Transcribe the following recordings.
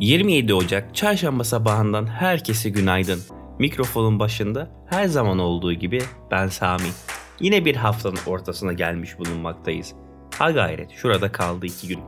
27 Ocak çarşamba sabahından herkese günaydın. Mikrofonun başında her zaman olduğu gibi ben Sami. Yine bir haftanın ortasına gelmiş bulunmaktayız. Ha gayret şurada kaldı iki gün.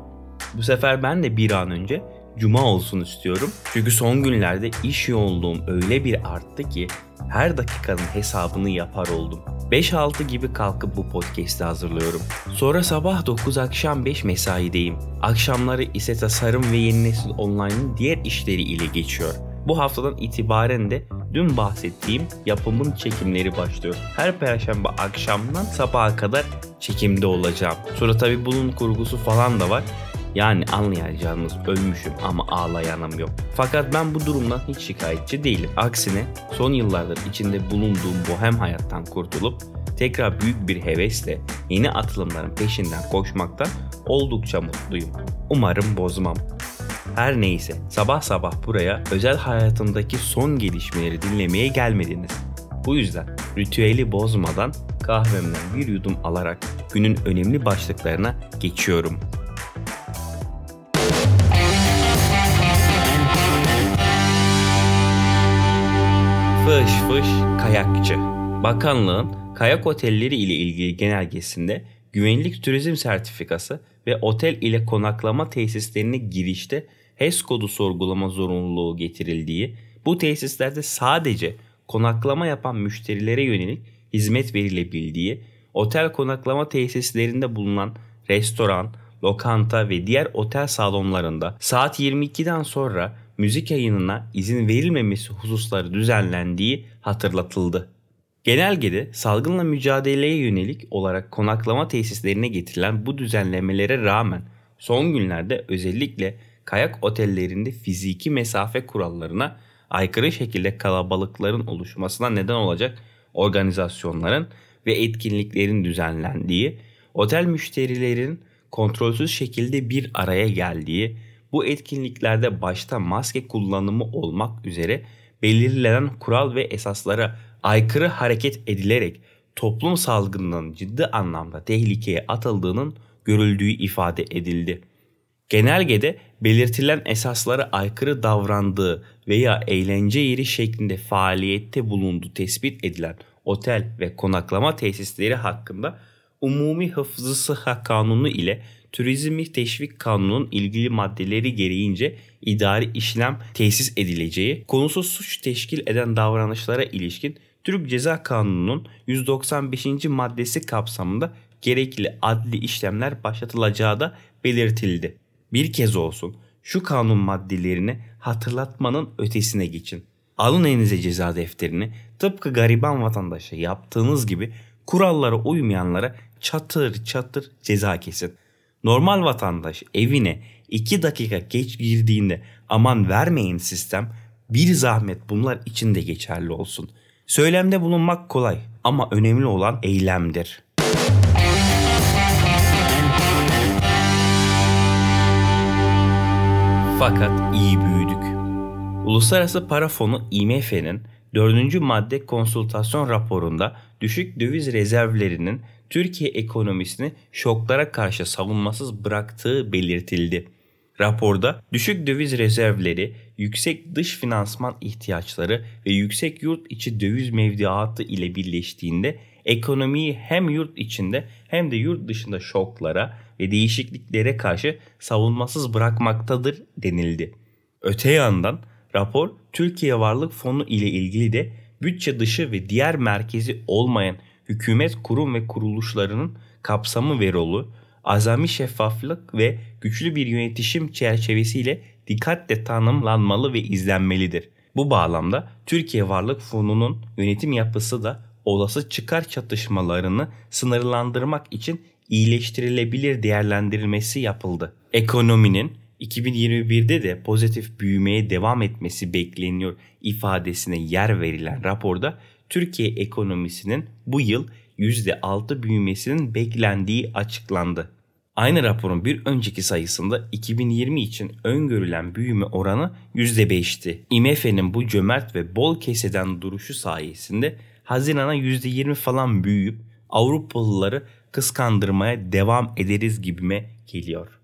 Bu sefer ben de bir an önce cuma olsun istiyorum. Çünkü son günlerde iş yoğunluğum öyle bir arttı ki her dakikanın hesabını yapar oldum. 5-6 gibi kalkıp bu podcast'i hazırlıyorum. Sonra sabah 9 akşam 5 mesaideyim. Akşamları ise tasarım ve yeni nesil online'ın diğer işleri ile geçiyor. Bu haftadan itibaren de dün bahsettiğim yapımın çekimleri başlıyor. Her perşembe akşamdan sabaha kadar çekimde olacağım. Sonra tabi bunun kurgusu falan da var. Yani anlayacağınız ölmüşüm ama ağlayanım yok. Fakat ben bu durumdan hiç şikayetçi değilim. Aksine son yıllardır içinde bulunduğum bohem hayattan kurtulup tekrar büyük bir hevesle yeni atılımların peşinden koşmaktan oldukça mutluyum. Umarım bozmam. Her neyse sabah sabah buraya özel hayatımdaki son gelişmeleri dinlemeye gelmediniz. Bu yüzden ritüeli bozmadan kahvemden bir yudum alarak günün önemli başlıklarına geçiyorum. Fış fış kayakçı. Bakanlığın kayak otelleri ile ilgili genelgesinde güvenlik turizm sertifikası ve otel ile konaklama tesislerine girişte HES kodu sorgulama zorunluluğu getirildiği, bu tesislerde sadece konaklama yapan müşterilere yönelik hizmet verilebildiği, otel konaklama tesislerinde bulunan restoran, lokanta ve diğer otel salonlarında saat 22'den sonra müzik yayınına izin verilmemesi hususları düzenlendiği hatırlatıldı. Genelgede salgınla mücadeleye yönelik olarak konaklama tesislerine getirilen bu düzenlemelere rağmen son günlerde özellikle kayak otellerinde fiziki mesafe kurallarına aykırı şekilde kalabalıkların oluşmasına neden olacak organizasyonların ve etkinliklerin düzenlendiği, otel müşterilerin kontrolsüz şekilde bir araya geldiği, bu etkinliklerde başta maske kullanımı olmak üzere belirlenen kural ve esaslara aykırı hareket edilerek toplum salgınının ciddi anlamda tehlikeye atıldığının görüldüğü ifade edildi. Genelgede belirtilen esaslara aykırı davrandığı veya eğlence yeri şeklinde faaliyette bulunduğu tespit edilen otel ve konaklama tesisleri hakkında Umumi Hıfzı Sıha Kanunu ile Turizmi Teşvik Kanunu'nun ilgili maddeleri gereğince idari işlem tesis edileceği, konusu suç teşkil eden davranışlara ilişkin Türk Ceza Kanunu'nun 195. maddesi kapsamında gerekli adli işlemler başlatılacağı da belirtildi. Bir kez olsun şu kanun maddelerini hatırlatmanın ötesine geçin. Alın elinize ceza defterini tıpkı gariban vatandaşa yaptığınız gibi kurallara uymayanlara çatır çatır ceza kesin. Normal vatandaş evine 2 dakika geç girdiğinde aman vermeyin sistem bir zahmet bunlar için de geçerli olsun. Söylemde bulunmak kolay ama önemli olan eylemdir. Fakat iyi büyüdük. Uluslararası Para Fonu IMF'nin 4. madde konsültasyon raporunda düşük döviz rezervlerinin Türkiye ekonomisini şoklara karşı savunmasız bıraktığı belirtildi. Raporda düşük döviz rezervleri, yüksek dış finansman ihtiyaçları ve yüksek yurt içi döviz mevdiatı ile birleştiğinde ekonomiyi hem yurt içinde hem de yurt dışında şoklara ve değişikliklere karşı savunmasız bırakmaktadır denildi. Öte yandan rapor Türkiye Varlık Fonu ile ilgili de bütçe dışı ve diğer merkezi olmayan hükümet kurum ve kuruluşlarının kapsamı ve rolü, azami şeffaflık ve güçlü bir yönetişim çerçevesiyle dikkatle tanımlanmalı ve izlenmelidir. Bu bağlamda Türkiye Varlık Fonu'nun yönetim yapısı da olası çıkar çatışmalarını sınırlandırmak için iyileştirilebilir değerlendirilmesi yapıldı. Ekonominin 2021'de de pozitif büyümeye devam etmesi bekleniyor ifadesine yer verilen raporda Türkiye ekonomisinin bu yıl %6 büyümesinin beklendiği açıklandı. Aynı raporun bir önceki sayısında 2020 için öngörülen büyüme oranı %5'ti. IMF'nin bu cömert ve bol keseden duruşu sayesinde Haziran'a %20 falan büyüyüp Avrupalıları kıskandırmaya devam ederiz gibime geliyor.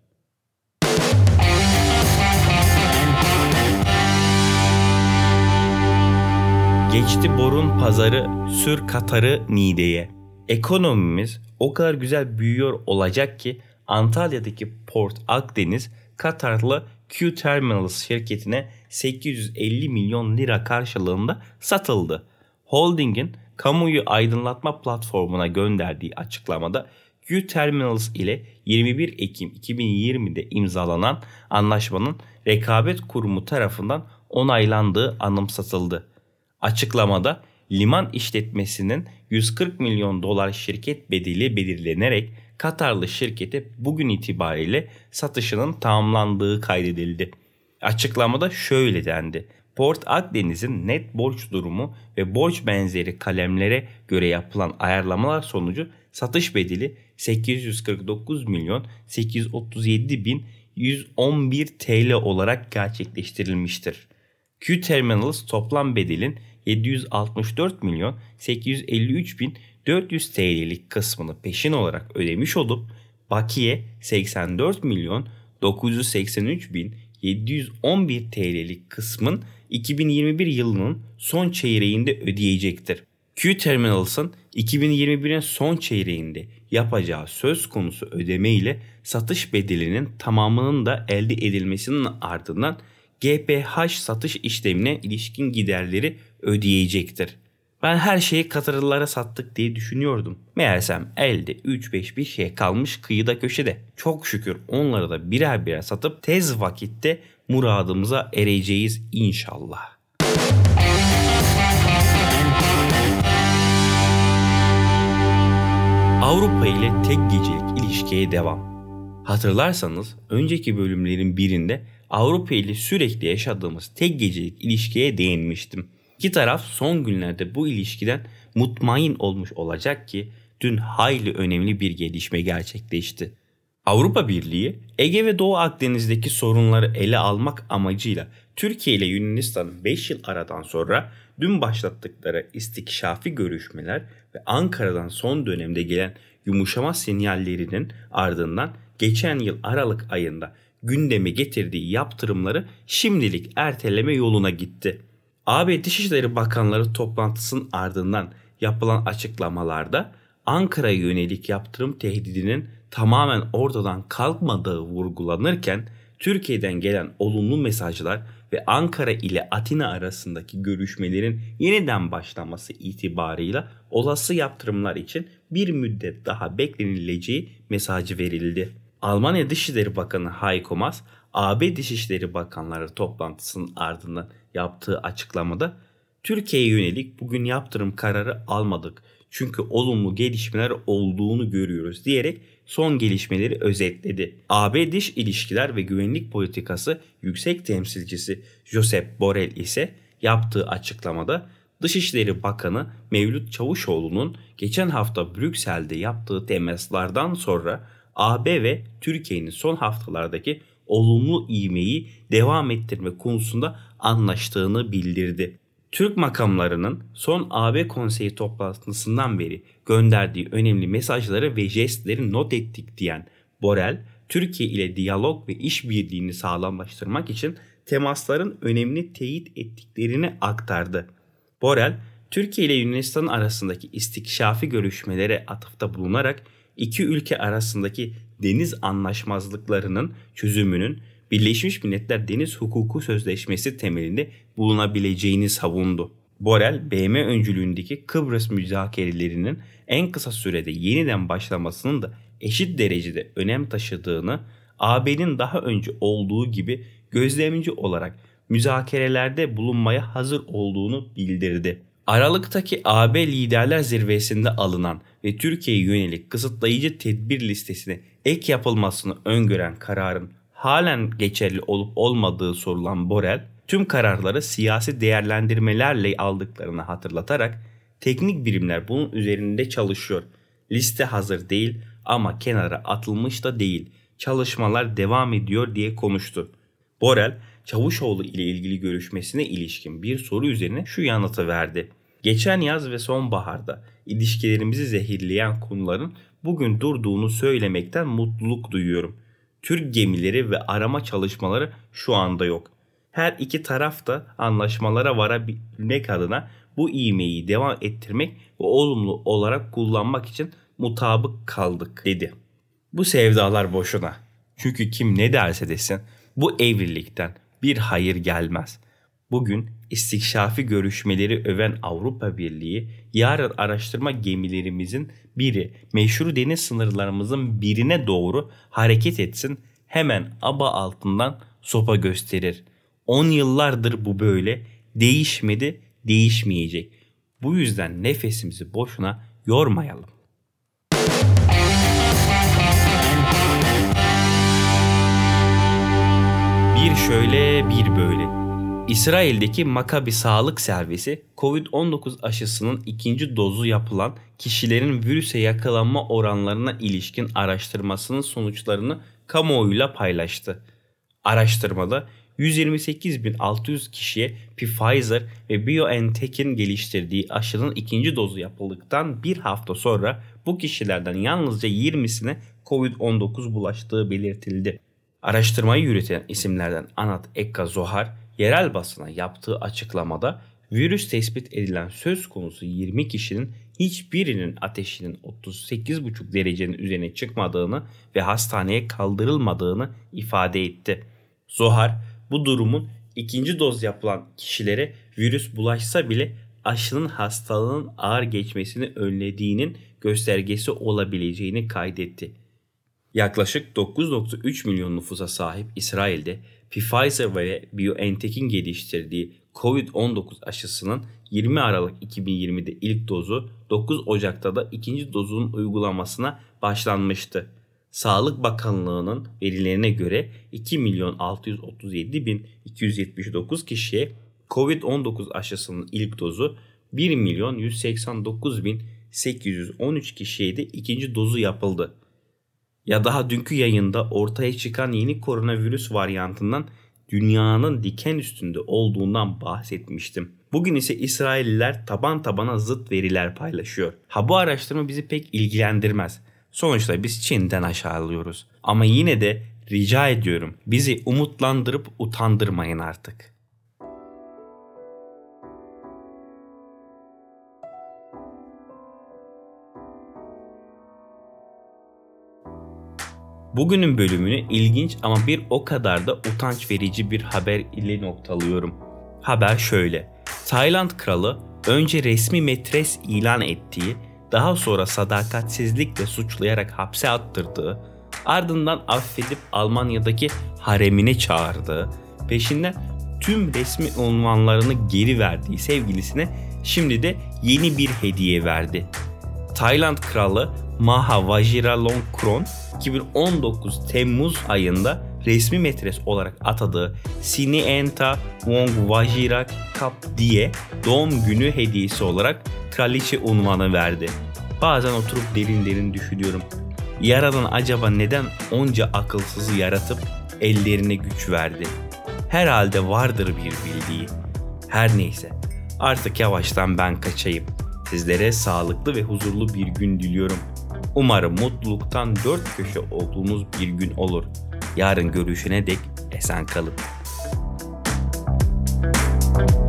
Geçti borun pazarı, sür Katar'ı Nide'ye. Ekonomimiz o kadar güzel büyüyor olacak ki Antalya'daki Port Akdeniz Katarlı Q Terminals şirketine 850 milyon lira karşılığında satıldı. Holding'in kamuyu aydınlatma platformuna gönderdiği açıklamada Q Terminals ile 21 Ekim 2020'de imzalanan anlaşmanın rekabet kurumu tarafından onaylandığı anımsatıldı. Açıklamada liman işletmesinin 140 milyon dolar şirket bedeli belirlenerek Katarlı şirkete bugün itibariyle satışının tamamlandığı kaydedildi. Açıklamada şöyle dendi. Port Akdeniz'in net borç durumu ve borç benzeri kalemlere göre yapılan ayarlamalar sonucu satış bedeli 849 milyon 837 bin 111 TL olarak gerçekleştirilmiştir. Q Terminals toplam bedelin 764 milyon 853 bin 400 TL'lik kısmını peşin olarak ödemiş olup bakiye 84 milyon 983 bin 711 TL'lik kısmın 2021 yılının son çeyreğinde ödeyecektir. Q Terminals'ın 2021'in son çeyreğinde yapacağı söz konusu ödeme ile satış bedelinin tamamının da elde edilmesinin ardından GPH satış işlemine ilişkin giderleri ödeyecektir. Ben her şeyi Katarlılara sattık diye düşünüyordum. Meğersem elde 3-5 bir şey kalmış kıyıda köşede. Çok şükür onları da birer birer satıp tez vakitte muradımıza ereceğiz inşallah. Avrupa ile tek gecelik ilişkiye devam. Hatırlarsanız önceki bölümlerin birinde Avrupa ile sürekli yaşadığımız tek gecelik ilişkiye değinmiştim. İki taraf son günlerde bu ilişkiden mutmain olmuş olacak ki dün hayli önemli bir gelişme gerçekleşti. Avrupa Birliği Ege ve Doğu Akdeniz'deki sorunları ele almak amacıyla Türkiye ile Yunanistan'ın 5 yıl aradan sonra dün başlattıkları istikşafi görüşmeler ve Ankara'dan son dönemde gelen yumuşama sinyallerinin ardından geçen yıl Aralık ayında gündeme getirdiği yaptırımları şimdilik erteleme yoluna gitti. AB Dışişleri Bakanları toplantısının ardından yapılan açıklamalarda Ankara'ya yönelik yaptırım tehdidinin tamamen ortadan kalkmadığı vurgulanırken Türkiye'den gelen olumlu mesajlar ve Ankara ile Atina arasındaki görüşmelerin yeniden başlaması itibarıyla olası yaptırımlar için bir müddet daha beklenileceği mesajı verildi. Almanya Dışişleri Bakanı Heiko Maas, AB Dışişleri Bakanları toplantısının ardından yaptığı açıklamada Türkiye'ye yönelik bugün yaptırım kararı almadık çünkü olumlu gelişmeler olduğunu görüyoruz diyerek son gelişmeleri özetledi. AB Dış İlişkiler ve Güvenlik Politikası Yüksek Temsilcisi Josep Borrell ise yaptığı açıklamada Dışişleri Bakanı Mevlüt Çavuşoğlu'nun geçen hafta Brüksel'de yaptığı temaslardan sonra AB ve Türkiye'nin son haftalardaki olumlu ivmeyi devam ettirme konusunda anlaştığını bildirdi. Türk makamlarının son AB konseyi toplantısından beri gönderdiği önemli mesajları ve jestleri not ettik diyen Borel, Türkiye ile diyalog ve işbirliğini sağlamlaştırmak için temasların önemli teyit ettiklerini aktardı. Borel, Türkiye ile Yunanistan arasındaki istikşafi görüşmelere atıfta bulunarak iki ülke arasındaki deniz anlaşmazlıklarının çözümünün Birleşmiş Milletler Deniz Hukuku Sözleşmesi temelinde bulunabileceğini savundu. Borel, BM öncülüğündeki Kıbrıs müzakerelerinin en kısa sürede yeniden başlamasının da eşit derecede önem taşıdığını, AB'nin daha önce olduğu gibi gözlemci olarak müzakerelerde bulunmaya hazır olduğunu bildirdi. Aralıktaki AB liderler zirvesinde alınan ve Türkiye'ye yönelik kısıtlayıcı tedbir listesine ek yapılmasını öngören kararın halen geçerli olup olmadığı sorulan Borel, tüm kararları siyasi değerlendirmelerle aldıklarını hatırlatarak teknik birimler bunun üzerinde çalışıyor. Liste hazır değil ama kenara atılmış da değil. Çalışmalar devam ediyor diye konuştu. Borel, Çavuşoğlu ile ilgili görüşmesine ilişkin bir soru üzerine şu yanıtı verdi. Geçen yaz ve sonbaharda ilişkilerimizi zehirleyen konuların bugün durduğunu söylemekten mutluluk duyuyorum. Türk gemileri ve arama çalışmaları şu anda yok. Her iki taraf da anlaşmalara varabilmek adına bu iğmeyi devam ettirmek ve olumlu olarak kullanmak için mutabık kaldık dedi. Bu sevdalar boşuna. Çünkü kim ne derse desin bu evlilikten bir hayır gelmez. Bugün istikşafi görüşmeleri öven Avrupa Birliği yarın araştırma gemilerimizin biri meşru deniz sınırlarımızın birine doğru hareket etsin hemen aba altından sopa gösterir. 10 yıllardır bu böyle değişmedi değişmeyecek. Bu yüzden nefesimizi boşuna yormayalım. Bir şöyle bir böyle. İsrail'deki Makabi Sağlık Servisi COVID-19 aşısının ikinci dozu yapılan kişilerin virüse yakalanma oranlarına ilişkin araştırmasının sonuçlarını kamuoyuyla paylaştı. Araştırmada 128.600 kişiye Pfizer ve BioNTech'in geliştirdiği aşının ikinci dozu yapıldıktan bir hafta sonra bu kişilerden yalnızca 20'sine COVID-19 bulaştığı belirtildi. Araştırmayı yürüten isimlerden Anat Ekka Zohar, yerel basına yaptığı açıklamada virüs tespit edilen söz konusu 20 kişinin hiçbirinin ateşinin 38,5 derecenin üzerine çıkmadığını ve hastaneye kaldırılmadığını ifade etti. Zohar bu durumun ikinci doz yapılan kişilere virüs bulaşsa bile aşının hastalığın ağır geçmesini önlediğinin göstergesi olabileceğini kaydetti. Yaklaşık 9.3 milyon nüfusa sahip İsrail'de Pfizer ve BioNTech'in geliştirdiği COVID-19 aşısının 20 Aralık 2020'de ilk dozu, 9 Ocak'ta da ikinci dozunun uygulamasına başlanmıştı. Sağlık Bakanlığı'nın verilerine göre 2 milyon 637 bin 279 kişiye COVID-19 aşısının ilk dozu 1 milyon 189 bin 813 kişiye de ikinci dozu yapıldı ya daha dünkü yayında ortaya çıkan yeni koronavirüs varyantından dünyanın diken üstünde olduğundan bahsetmiştim. Bugün ise İsrailliler taban tabana zıt veriler paylaşıyor. Ha bu araştırma bizi pek ilgilendirmez. Sonuçta biz Çin'den aşağılıyoruz. Ama yine de rica ediyorum bizi umutlandırıp utandırmayın artık. Bugünün bölümünü ilginç ama bir o kadar da utanç verici bir haber ile noktalıyorum. Haber şöyle. Tayland kralı önce resmi metres ilan ettiği, daha sonra sadakatsizlikle suçlayarak hapse attırdığı, ardından affedip Almanya'daki haremine çağırdığı, peşinden tüm resmi unvanlarını geri verdiği sevgilisine şimdi de yeni bir hediye verdi. Tayland kralı Maha Vajiralongkorn 2019 Temmuz ayında resmi metres olarak atadığı Sinienta Wong Vajirakap diye doğum günü hediyesi olarak kraliçe unvanı verdi. Bazen oturup derin derin düşünüyorum. Yaradan acaba neden onca akılsızı yaratıp ellerine güç verdi? Herhalde vardır bir bildiği. Her neyse artık yavaştan ben kaçayım. Sizlere sağlıklı ve huzurlu bir gün diliyorum. Umarım mutluluktan dört köşe olduğunuz bir gün olur. Yarın görüşene dek esen kalın. Thank you